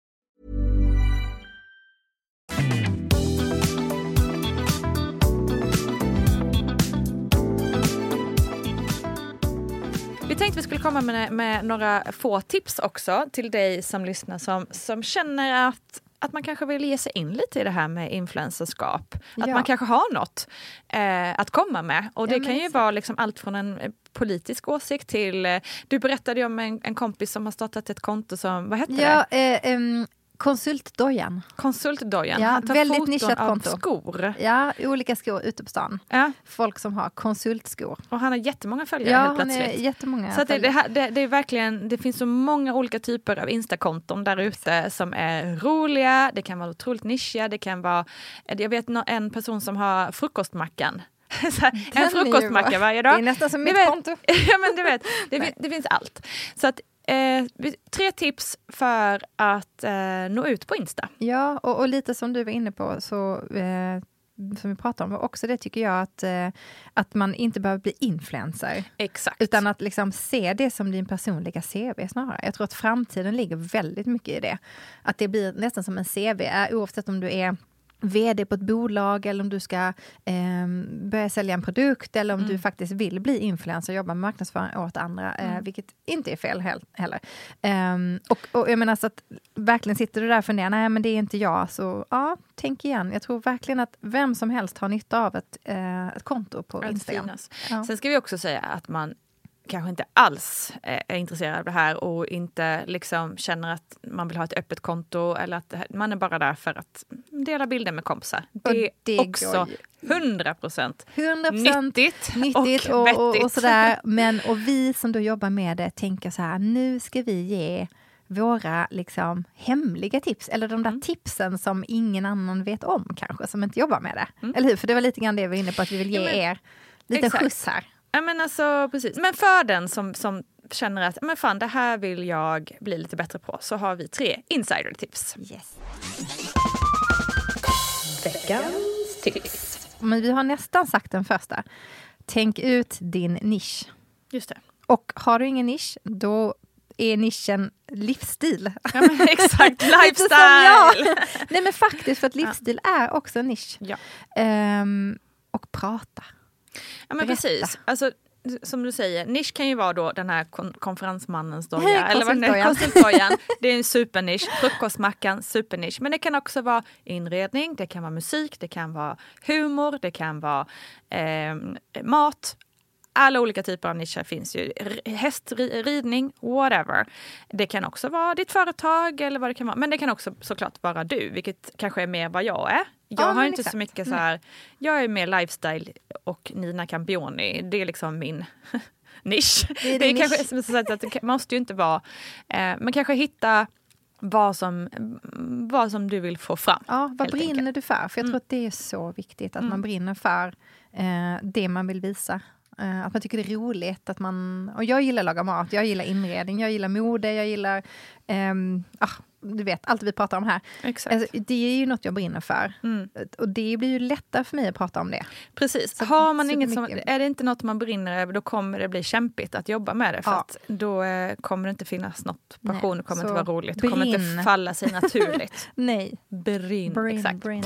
tänkte vi skulle komma med, med några få tips också till dig som lyssnar som, som känner att att man kanske vill ge sig in lite i det här med influencerskap. Att
Ja.
man kanske har något eh, att komma med. Och det
Ja,
kan ju
exakt.
vara liksom allt från en eh, politisk åsikt till... Eh, du berättade om en, en kompis som har startat ett konto som, vad hette
Ja,
det?
eh, em, konsultdojan.
Konsultdojan.
Ja,
Han tar
väldigt nischat
av
konto.
skor.
Ja, olika skor ute på stan.
Ja,
Folk som har konsultskor.
och han har jättemånga följare
Ja,
helt
han
plötsligt.
är jättemånga.
Så det, det, det, det är verkligen, det finns så många olika typer av Instakonton där ute som är roliga, det kan vara otroligt nischiga, det kan vara, jag vet en person som har frukostmackan. Här, en frukostmacka varje dag.
Det är nästan som mitt
vet-
konto.
ja men du vet, det, det finns allt. Så att, eh, tre tips för att eh, nå ut på Insta.
Ja, och, och lite som du var inne på, så, eh, som vi pratade om, och också det tycker jag att, eh, att man inte behöver bli influencer.
Exakt.
Utan att liksom se det som din personliga CV snarare. Jag tror att framtiden ligger väldigt mycket i det. Att det blir nästan som en CV, eh, oavsett om du är VD på ett bolag eller om du ska eh, börja sälja en produkt eller om du faktiskt vill bli influencer och jobba med marknadsföring åt andra, eh, vilket inte är fel hel- heller. Ehm, och, och jag menar så att verkligen sitter du där och funderar, nej men det är inte jag, så ja, tänk igen. Jag tror verkligen att vem som helst har nytta av ett, eh, ett konto på
att
Instagram.
finnas.
Ja.
Sen ska vi också säga att man kanske inte alls är är intresserad av det här och inte liksom känner att man vill ha ett öppet konto eller att man är bara där för att dela bilder med kompisar. Det är
det
också
går ju.
100 procent
100%
nyttigt,
nyttigt
och
och,
vettigt.
och, sådär. Men och vi som då jobbar med det tänker så här, nu ska vi ge våra liksom, hemliga tips, eller de där
Mm.
tipsen som ingen annan vet om kanske, som inte jobbar med det. Eller hur? För det var lite grann det vi var inne på, att vi vill ge
Mm. Ja, men-
er lite
exakt.
skjuts här.
Ja, men alltså, precis. Men för den som, som känner att men fan, det här vill jag bli lite bättre på så har vi tre insider-tips.
Yes.
Veckans tips.
Men vi har nästan sagt den första. Tänk ut din nisch.
Just det.
Och har du ingen nisch, då är nischen livsstil.
Ja, men exakt, lifestyle!
Nej men faktiskt, för att livsstil är också en nisch.
Ja.
Ehm, och prata.
Ja men
Berätta.
precis. Alltså, som du säger, nisch kan ju vara då den här kon- konferensmannens doja. Eller vad det är,
konsultdojan.
Det är en supernisch. Frukostmackan, supernisch. Men det kan också vara inredning, det kan vara musik, det kan vara humor, det kan vara eh, mat. Alla olika typer av nischer finns ju. Hästridning, whatever. Det kan också vara ditt företag eller vad det kan vara. Men det kan också såklart vara du, vilket kanske är mer vad jag är. Jag
Ja,
har inte så
exakt.
mycket så här, jag är mer lifestyle och Nina Campioni, det är liksom min nisch.
Det är
Det är kanske som sagt att det måste ju inte vara, eh, men kanske hitta vad som, vad som du vill få fram.
Ja, vad brinner
enkelt. Mm.
du för? För jag tror att det är så viktigt att man brinner för eh, det man vill visa. Eh, att man tycker det är roligt. Att man, och jag gillar att laga mat, jag gillar inredning, jag gillar mode, jag gillar ehm, ah, du vet, allt vi pratar om här. Alltså, det är ju något jag brinner för.
Mm.
Och det blir ju lättare för mig att prata om det.
Precis.
Så
Har man inget som, är det inte något man brinner över då kommer det bli kämpigt att jobba med det. För
Ja.
att då eh, kommer det inte finnas något passion, det kommer
så
inte vara roligt, det kommer inte
brinn.
falla sig naturligt.
Nej,
Brinn.
brin,
Exakt.
brin.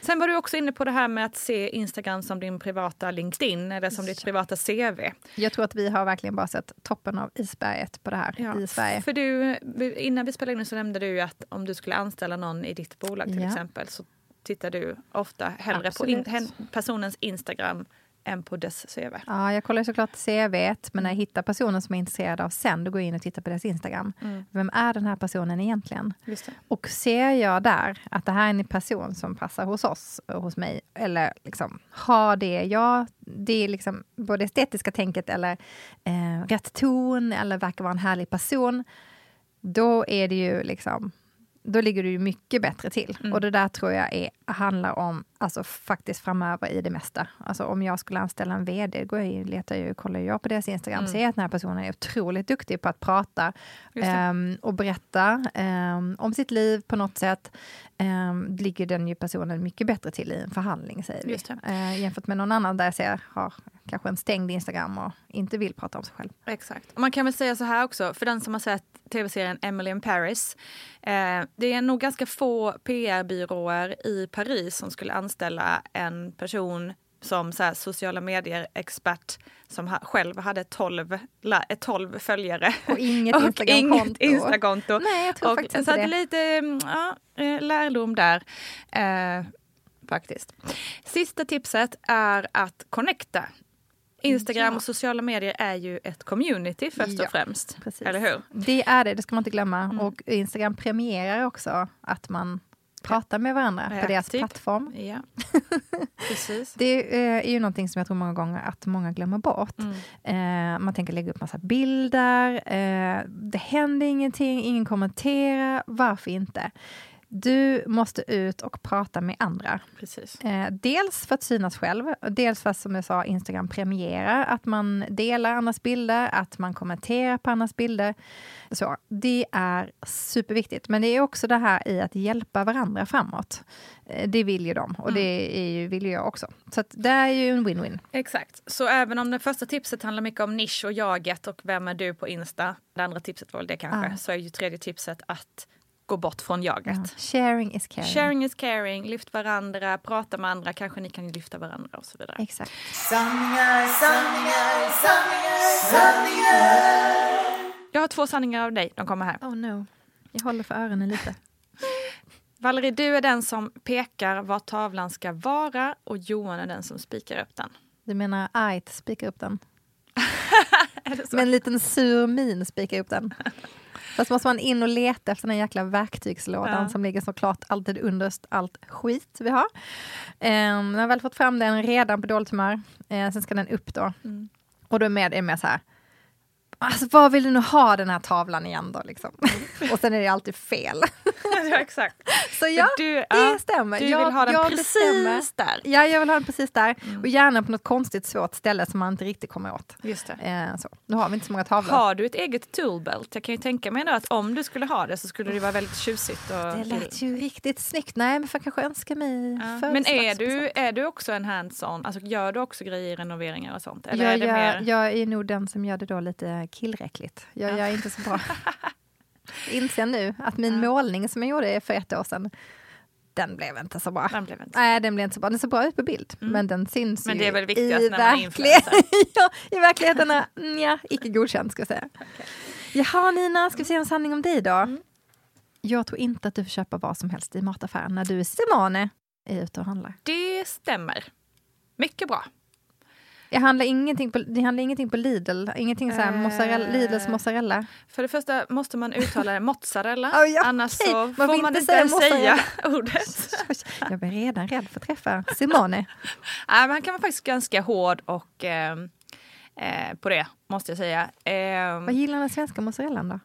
Sen var du också inne på det här med att se Instagram som din privata LinkedIn eller som ditt privata CV.
Jag tror att vi har verkligen bara sett toppen av isberget på det här i Sverige.
För du, innan vi spelade in så nämnde du ju att om du skulle anställa någon i ditt bolag till
Ja.
exempel så tittar du ofta hellre på in,
Absolut.
personens Instagram än på dess CV.
Ja, jag kollar såklart CVt, men när jag hittar personen som jag är intresserad av sen, då går jag in och tittar på deras Instagram. Vem är den här personen egentligen? Och ser jag där att det här är en person som passar hos oss och hos mig, eller liksom har det, ja, det är liksom både estetiska tänket eller eh, rätt ton, eller verkar vara en härlig person, då är det ju liksom då ligger du ju mycket bättre till.
Mm.
Och det där tror jag är, handlar om, alltså faktiskt framöver i det mesta. Alltså om jag skulle anställa en VD, går jag in, letar jag, kollar jag på deras Instagram, ser att den här personen är otroligt duktig på att prata
Mm.
Ehm, och berätta ehm, om sitt liv på något sätt. Um, ligger den ju personen mycket bättre till i en förhandling, säger vi. Eh, jämfört med någon annan där jag ser har kanske en stängd Instagram och inte vill prata om sig själv.
Exakt. Och man kan väl säga så här också, för den som har sett tv-serien Emily in Paris. Eh, det är nog ganska få PR-byråer i Paris som skulle anställa en person som så här, sociala medier-expert som ha, själv hade 12, la, 12 följare.
Och inget
och
Instagramkonto. Nej, jag tror
och,
faktiskt
så
inte
att
det.
lite mm, ja, eh, lärdom där. Eh, faktiskt. Sista tipset är att connecta. Instagram
Ja.
och sociala medier är ju ett community först
Ja,
och främst.
Precis.
Eller hur?
Det är det, det ska man inte glömma.
Mm.
Och Instagram premierar också att man pratar med varandra på deras
aktiv.
plattform.
Ja, precis.
Det är ju någonting som jag tror många gånger att många glömmer bort.
Mm.
Eh, man tänker lägga upp massa bilder, eh, det händer ingenting, ingen kommenterar. Varför inte? Du måste ut och prata med andra.
precis.
Eh, dels för att synas själv, dels för att som jag sa Instagram premierar att man delar andras bilder, att man kommenterar på andras bilder. Så, det är superviktigt. Men det är också det här i att hjälpa varandra framåt. Eh, det vill ju de och det är ju, vill ju jag också. Så det är ju en win-win.
Exakt. Så även om det första tipset handlar mycket om nisch och jaget och vem är du på Insta, det andra tipset var väl det kanske,
Ja.
så är ju tredje tipset att gå bort från jaget.
Ja. Sharing is caring.
Sharing is caring, lyft varandra, prata med andra, kanske ni kan lyfta varandra och så vidare.
Exakt.
Jag har två sanningar av dig, de kommer här.
Oh no. Jag håller för öronen lite.
Valerie, du är den som pekar var tavlan ska vara och Johan är den som spikar upp den.
Du menar Ait spika upp den? Med en liten sur min spika upp den. Fast måste man in och leta efter den jäkla verktygslådan
Ja.
som ligger såklart alltid underst allt skit vi har. Um, jag har väl fått fram den redan på dåligt humör. Eh, sen ska den upp då.
Mm.
Och då är med, är med så här. Alltså vad vill du nu ha den här tavlan igen då? Liksom? och sen är det alltid fel.
ja, exakt.
Så ja,
du,
det
ja,
stämmer.
Du
Jag-
vill ha den
jag
precis
bestämmer.
där.
Ja, jag vill ha den precis där.
Mm.
Och gärna på något konstigt svårt ställe som man inte riktigt kommer åt.
Just det.
Eh, så. Nu har vi inte så många tavlor.
Har du ett eget toolbelt? Jag kan ju tänka mig att om du skulle ha det så skulle det vara väldigt tjusigt. Och
Det lät ju riktigt snyggt. Nej, men får jag kanske önska mig
Ja. Men är du, är du också en hands-on? Alltså gör du också grejer i renoveringar och sånt? Eller
jag,
är det mer...
jag är nog den som gör det då lite killräckligt. Jag, jag är inte så bra. Inser nu att min målning som jag gjorde för ett år sedan, den blev inte så bra.
Den blev inte.
Nej, den blev inte så bra. Den ser bra ut på bild, men den syns
Men det är väl viktigast
i
när man är
ja, I verkligheten är ja, icke godkänd, ska jag säga. Jaha, Nina, ska vi se en sanning om dig då?
Mm.
Jag tror inte att du får köpa vad som helst i mataffären när du är Simone är ute och handlar.
Det stämmer. Mycket bra.
Jag handlar ingenting på, det handlar ingenting på Lidl, ingenting så här
Eh.
mozzarella, Lidls mozzarella.
För det första måste man uttala det mozzarella.
Oh, ja,
Annars
okej.
så får man
inte säga
säga ordet.
Jag blir redan rädd för att träffa Simone.
Nej, man kan vara faktiskt ganska hård och eh, eh, på det, måste jag säga. Eh,
Vad gillar den svenska mozzarellan då?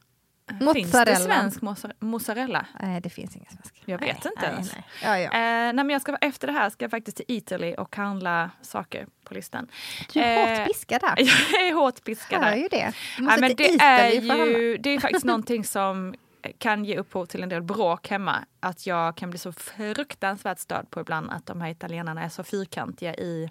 Finns det
mozzarella.
svensk mozzar- mozzarella?
Nej, det finns ingen svensk.
Jag vet
nej,
inte
nej,
ens.
Nej. Ja, ja.
Eh, nej, men jag ska, efter det här ska jag faktiskt till Italy och handla saker på listan.
Du är
eh,
hårt piskad där.
Jag är hårt piskad där.
ju det. Du
Nej, men det, är ju, det är faktiskt någonting som kan ge upphov till en del bråk hemma. Att jag kan bli så fruktansvärt störd på ibland att de här italienarna är så fyrkantiga i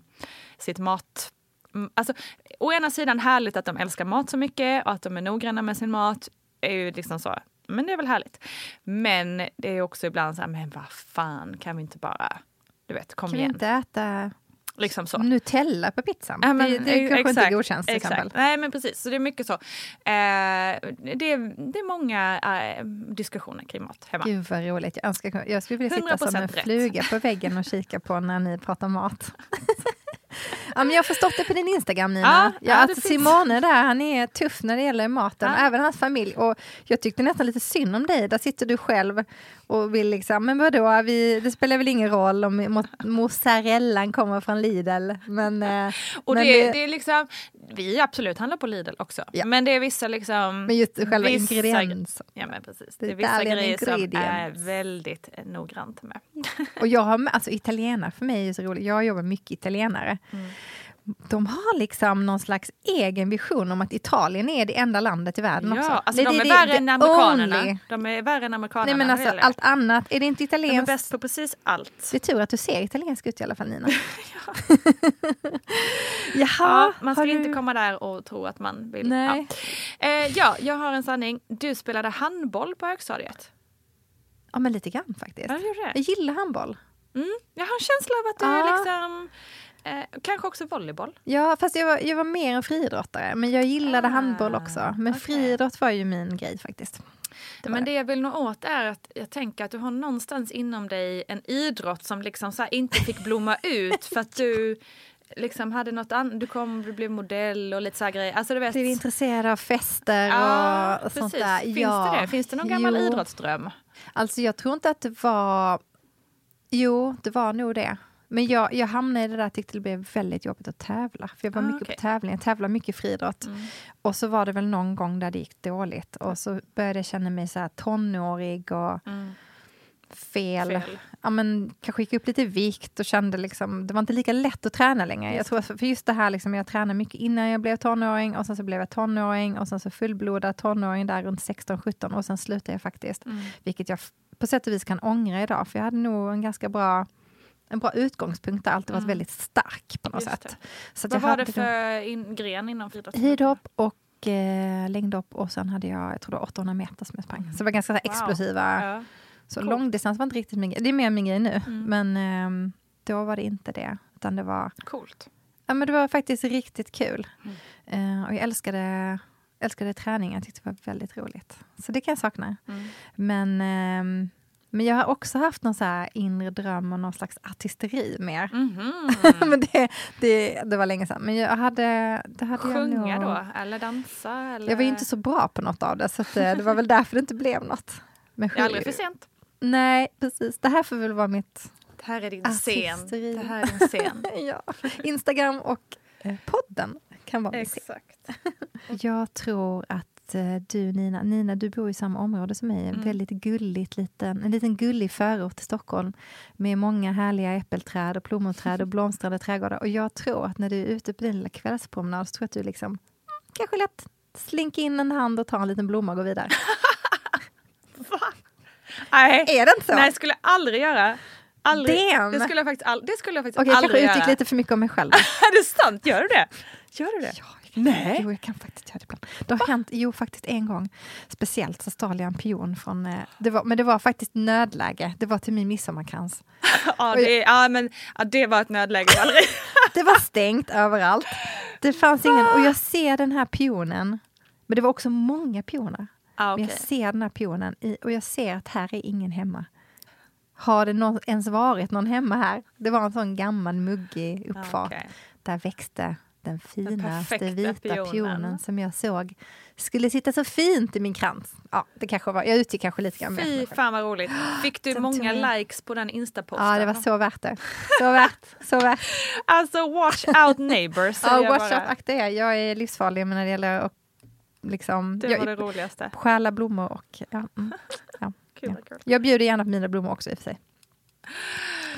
sitt mat. Mm, Alltså, å ena sidan härligt att de älskar mat så mycket och att de är noggranna med sin mat. Är ju liksom så. Men det är väl härligt. Men det är också ibland så här, men vad fan, kan vi inte bara, du vet, kom
Kan vi
igen.
inte äta
Liksom så.
Nutella på pizzan?
Ja, men,
det det
eh,
kanske inte
exakt,
godkänns till
exakt.
exempel.
Nej men precis, så det är mycket så. Eh, det, är, det är många eh, diskussioner kring mat hemma.
Gud vad roligt. Jag, önskar, jag skulle vilja sitta som
100%
en
rätt.
fluga på väggen och kika på när ni pratar mat. ja, men jag har förstått det på din Instagram Nina.
Ja,
Ja,
finns.
Simone där, han är tuff när det gäller maten,
Ja.
även hans familj. Och jag tyckte nästan lite synd om dig. Där sitter du själv och vill liksom, men vadå, vi, det spelar väl ingen roll om mo- mozzarellan kommer från Lidl. Men, eh,
Och
men,
det, det är liksom, vi absolut handlar på Lidl också.
Ja.
Men det är vissa liksom...
men just själva
vissa-
ingrediensen.
Ja men precis. Det är vissa grejer som är väldigt eh, noggrant med.
Och jag har, alltså italienare för mig är så roligt, jag jobbar mycket italienare.
Mm.
De har liksom någon slags egen vision om att Italien är det enda landet i världen också.
Ja, alltså
Det-
de är
det-
värre än amerikanerna.
only-
De är värre än amerikanerna.
Nej men alltså allt annat, är det inte
de är
italienskt?
bäst på precis allt.
Det är tur att du ser italiensk ut i alla fall Nina. Jaha,
Ja, man ska
har
inte
du-
komma där och tro att man vill.
Nej.
Ja. Eh, ja, jag har en sanning. Du spelade handboll på högstadiet.
Ja men lite grann faktiskt.
Ja, du
Jag gillar handboll.
Mm. Jag har en känsla av att du
Ja.
liksom Eh, kanske också volleyboll.
Ja, fast jag var, jag var mer en friidrottare. Men jag gillade
Ah,
handboll också. Men
okej.
friidrott var ju min grej faktiskt. Det
Men
det.
jag vill nå åt är att jag tänker att du har någonstans inom dig en idrott som liksom så inte fick blomma ut för att du liksom hade något annat. Du kom, du blev modell och lite så här grejer. Alltså du vet.
Blev intresserad av fester
Ja,
och sånt
precis.
där.
Finns
ja.
det det? Finns det någon gammal
Jo.
idrottsdröm?
Alltså jag tror inte att det var... Jo, det var nog det. Men jag, jag hamnade i det där, jag tyckte det blev väldigt jobbigt att tävla. För jag var
Ah,
mycket
okej.
på tävling, jag tävlade mycket friidrott.
Mm.
Och så var det väl någon gång där det gick dåligt. Och så började jag känna mig så här tonårig och
Mm.
fel.
Fel.
Ja, men, kanske gick upp lite vikt och kände liksom, det var inte lika lätt att träna längre. Jag tror, för just det här, liksom, jag tränade mycket innan jag blev tonåring och sen så blev jag tonåring och sen så fullblodad tonåring där runt 16-17 och sen slutade jag faktiskt.
Mm.
Vilket jag på sätt och vis kan ångra idag, för jag hade nog en ganska bra en bra utgångspunkt där, alltid varit väldigt stark på något
Mm. Just
sätt. Så
Vad
jag
var det för in, gren inom friidrott?
Hidhopp och eh, längdhopp och sen hade jag, jag tror det var 800 meter som jag sprang. Så det var ganska
Wow.
explosiva.
Ja.
Så
Coolt.
långdistans var inte riktigt min grej. Det är mer min grej nu.
Mm.
Men ehm, då var det inte det. Utan det var,
Coolt.
ja, men det var faktiskt riktigt kul.
Mm.
Eh, och jag älskade, älskade träning. Jag tyckte det var väldigt roligt. Så det kan jag sakna.
Mm.
Men, ehm, men jag har också haft någon så här inre dröm och någon slags artisteri mer.
Mhm.
men det, det, det var länge sedan. Men jag hade, det hade
Sjunga
jag nog...
då? Eller dansa? Eller?
Jag var ju inte så bra på något av det, så eh, det var väl därför det inte blev något. Men
Det är aldrig för sent.
Nej, precis. Det här får väl vara mitt
Det här är din scen.
Artisteri.
Det här är din scen.
ja, Instagram och eh, podden kan vara min scen.
Exakt.
Jag tror att eh, du Nina, Nina du bor i samma område som mig, en
Mm.
väldigt gulligt liten, en liten gullig förort till Stockholm med många härliga äppelträd och plommonträd och blomstrande trädgårdar. Och jag tror att när du är ute på din lilla kvällspromenad så tror jag att du liksom kanske lätt slinker in en hand och tar en liten blomma och går vidare.
Nej.
är det inte så?
Nej, skulle jag aldrig göra. Aldrig.
Damn.
Det skulle jag faktiskt, all, det skulle jag faktiskt
Okej, jag
aldrig
kanske
göra.
utgick lite för mycket om mig själv.
är det sant? Gör du det? Gör du det?
Ja, kan,
Nej.
Jo, jag kan faktiskt göra det ibland. Det har hänt, jo faktiskt en gång. Speciellt så stal jag en pion från, eh, det var, men det var faktiskt nödläge. Det var till min midsommarkrans.
Ja, det, ja, men, ja, det var ett nödläge.
Det var stängt överallt. Det fanns ingen, och jag ser den här pionen. Men det var också många pioner.
ah,
Men
okay.
jag ser den här pionen i, och jag ser att här är ingen hemma. Har det nå- ens varit någon hemma här? Det var en sån gammal muggig uppfart. Där växte den finaste
perfekta
vita
pionen.
pionen. som jag såg skulle sitta så fint i min krans. Ja, det kanske var, jag utgick kanske lite grann.
Fy fan vad roligt. Fick du många
jag-
likes på den instaposten?
Ja, det var så värt det. Så värt, så värt.
Alltså watch out neighbors.
Ja,
jag
watch
bara.
out, akta er. Jag är livsfarlig när det gäller att liksom...
Det
jag,
var det roligaste.
stjäla blommor och... Ja, mm. ja,
Kul,
ja.
kul.
Jag bjuder gärna på mina blommor också i och för sig.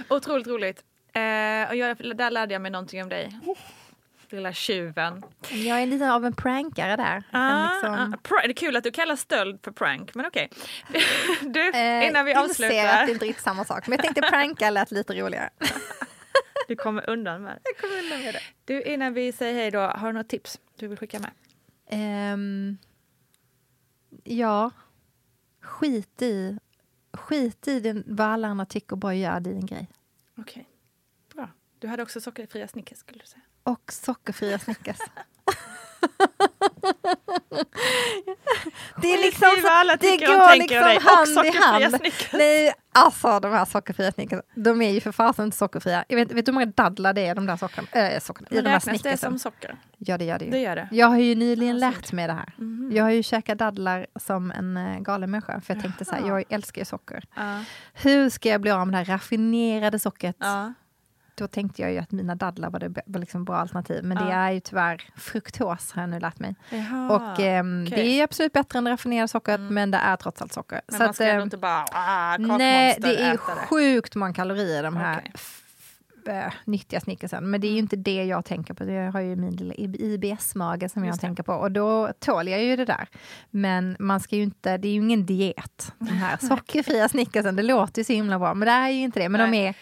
Otroligt roligt. Eh, och jag, där lärde jag mig någonting om dig. Lilla tjuven.
Jag är lite av en prankare där.
Ah,
liksom,
ah, det är kul att du kallar stöld för prank, men okej. Du,
eh,
innan vi
inser att
avslutar.
det är inte riktigt samma sak. Men jag tänkte pranka lät lite roligare.
Du kommer undan med det.
Jag kommer undan med det.
Du, innan vi säger hej då, har du något tips du vill skicka med?
Ehm, ja, skit i, skit i den, vad alla andra tycker och bara gör din grej.
Okej, bra. Du hade också sockerfria Snickers skulle du säga.
Och sockerfria Snickers. det är liksom
alla
det går liksom hand i hand. Nej, alltså de här sockerfria Snickers, de är ju för fasen inte sockerfria. Jag vet, vet du hur många dadlar det är de där sockerna? Äh, sockerna i de här
räknas det som socker?
Ja, det gör det ju.
Det gör det.
Jag har ju nyligen
Ja,
lärt mig det här.
Mhm.
Jag har ju käkat dadlar som en uh, galen människa. För jag tänkte så här, jag älskar ju socker.
Ja.
Hur ska jag bli av med det här raffinerade sockret?
Ja.
Då tänkte jag ju att mina dadlar var det var liksom bra alternativ. Men det
Ja.
är ju tyvärr fruktos har jag nu lärt mig.
Jaha,
och ehm,
okej.
det är absolut bättre än det raffinerade sockret,
Mm.
men det är trots allt socker.
Men
Så
man
att,
ska ändå
ehm,
inte bara ah,
Nej, det är
det.
sjukt många kalorier i de här f- äh, nyttiga snickersen. Men det är ju inte det jag tänker på. Jag har ju min lilla IBS-mage som jag
Just det.
tänker på. Och då tål jag ju det där. Men man ska ju inte, det är ju ingen diet. De här sockerfria snickersen, det låter ju så himla bra. Men det är ju inte det. Men de
Nej.
är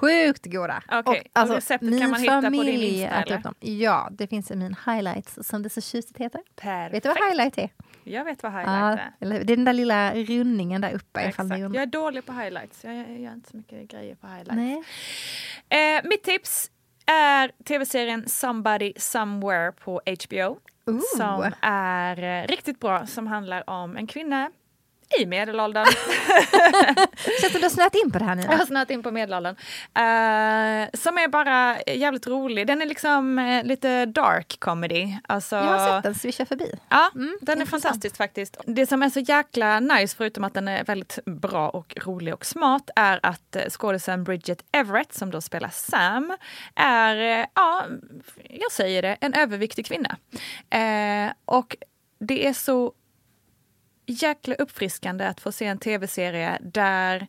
sjukt goda.
Okej, och receptet kan man hitta på din Insta, eller?
dem. Ja, det finns i min highlights som det så tjusigt heter.
Perfekt.
Vet du vad highlight är?
Jag vet vad
Ja,
highlight är.
eller, hur? det är den där lilla rundningen där uppe. ifall
Exakt. Jag är dålig på highlights. Jag, jag gör inte så mycket grejer på highlights.
Nej.
Eh, mitt tips är tv-serien Somebody Somewhere på HBO.
Ooh.
Som är eh, riktigt bra, som handlar om en kvinna i medelåldern.
Känns som du har snöat in på det här
Jag
Nina.
har snöat in på medelåldern. Eh, som är bara jävligt rolig. Den är liksom eh, lite dark comedy. Alltså,
Jag har sett den swisha förbi.
Ja,
Mm,
den är fantastisk faktiskt. Det som är så jäkla nice, förutom att den är väldigt bra och rolig och smart, är att eh, skådisen Bridget Everett, som då spelar Sam, är, eh, ja, jag säger det, en överviktig kvinna. Och det är så jäkla uppfriskande att få se en tv-serie där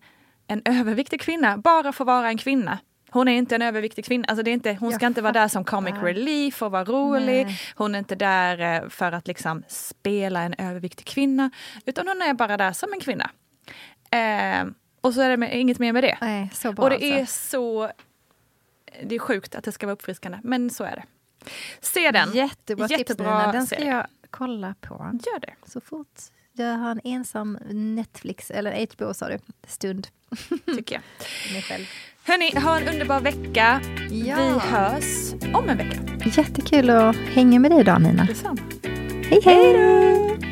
en överviktig kvinna bara får vara en kvinna. Hon är inte en överviktig kvinna. Alltså det är inte, hon ska
Jag
inte vara där som comic relief och vara rolig.
Nej.
Hon är inte där eh, för att liksom spela en överviktig kvinna. Utan hon är bara där som en kvinna. Eh, och så är det med, inget mer med det.
Nej,
och det är
alltså.
så... Det är sjukt att det ska vara uppfriskande, men så är det. Se den.
Jättebra tips
Jättebra
Nina. Den ska jag kolla på.
Gör det.
Så fort jag har en ensam Netflix, eller HBO sa du, stund.
tycker jag. Hörni, ha en underbar vecka.
Ja.
Vi hörs om en vecka.
Jättekul att hänga med dig idag Nina.
Detsamma.
Hej hej!